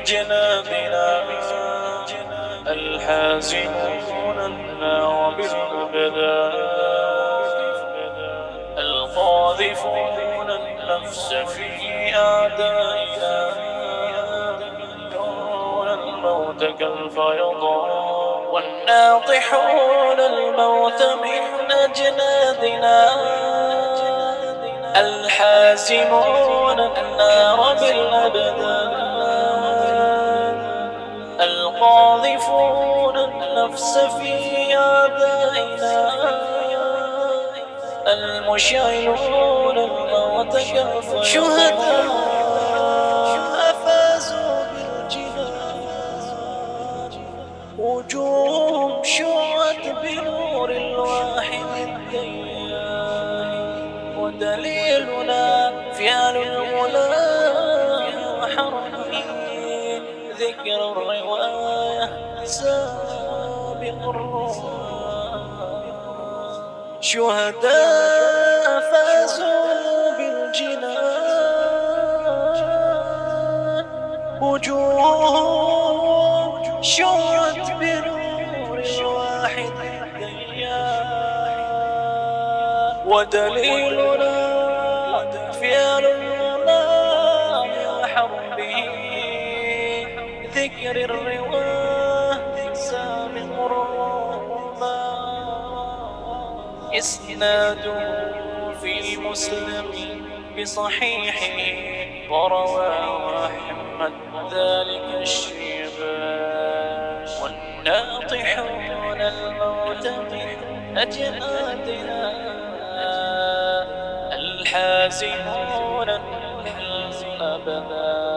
أجنابنا الحازمون النار بالأبدا القاذفون النفس في أعدائنا يرون الموت كالفيضان والناطحون الموت من أجنادنا الحازمون النار بالأبدان. القاذفون النفس في آبائنا. المشعلون الموت كالفيضان شهداء فازوا بالجنان وجوههم شعت بنور الواحد الديان ودليلنا ذكر الرواية سابق الرواية. شهداء فازوا بالجنان. وجوههم شعت بنور واحد الديان. ودليلنا فعل ذكر الرواة سامع الرحمة إسناده في مسلم بصحيحه وروى أحمد ذلك الشيبان والناطحون الموت من أجنادنا الحازمون الأبدا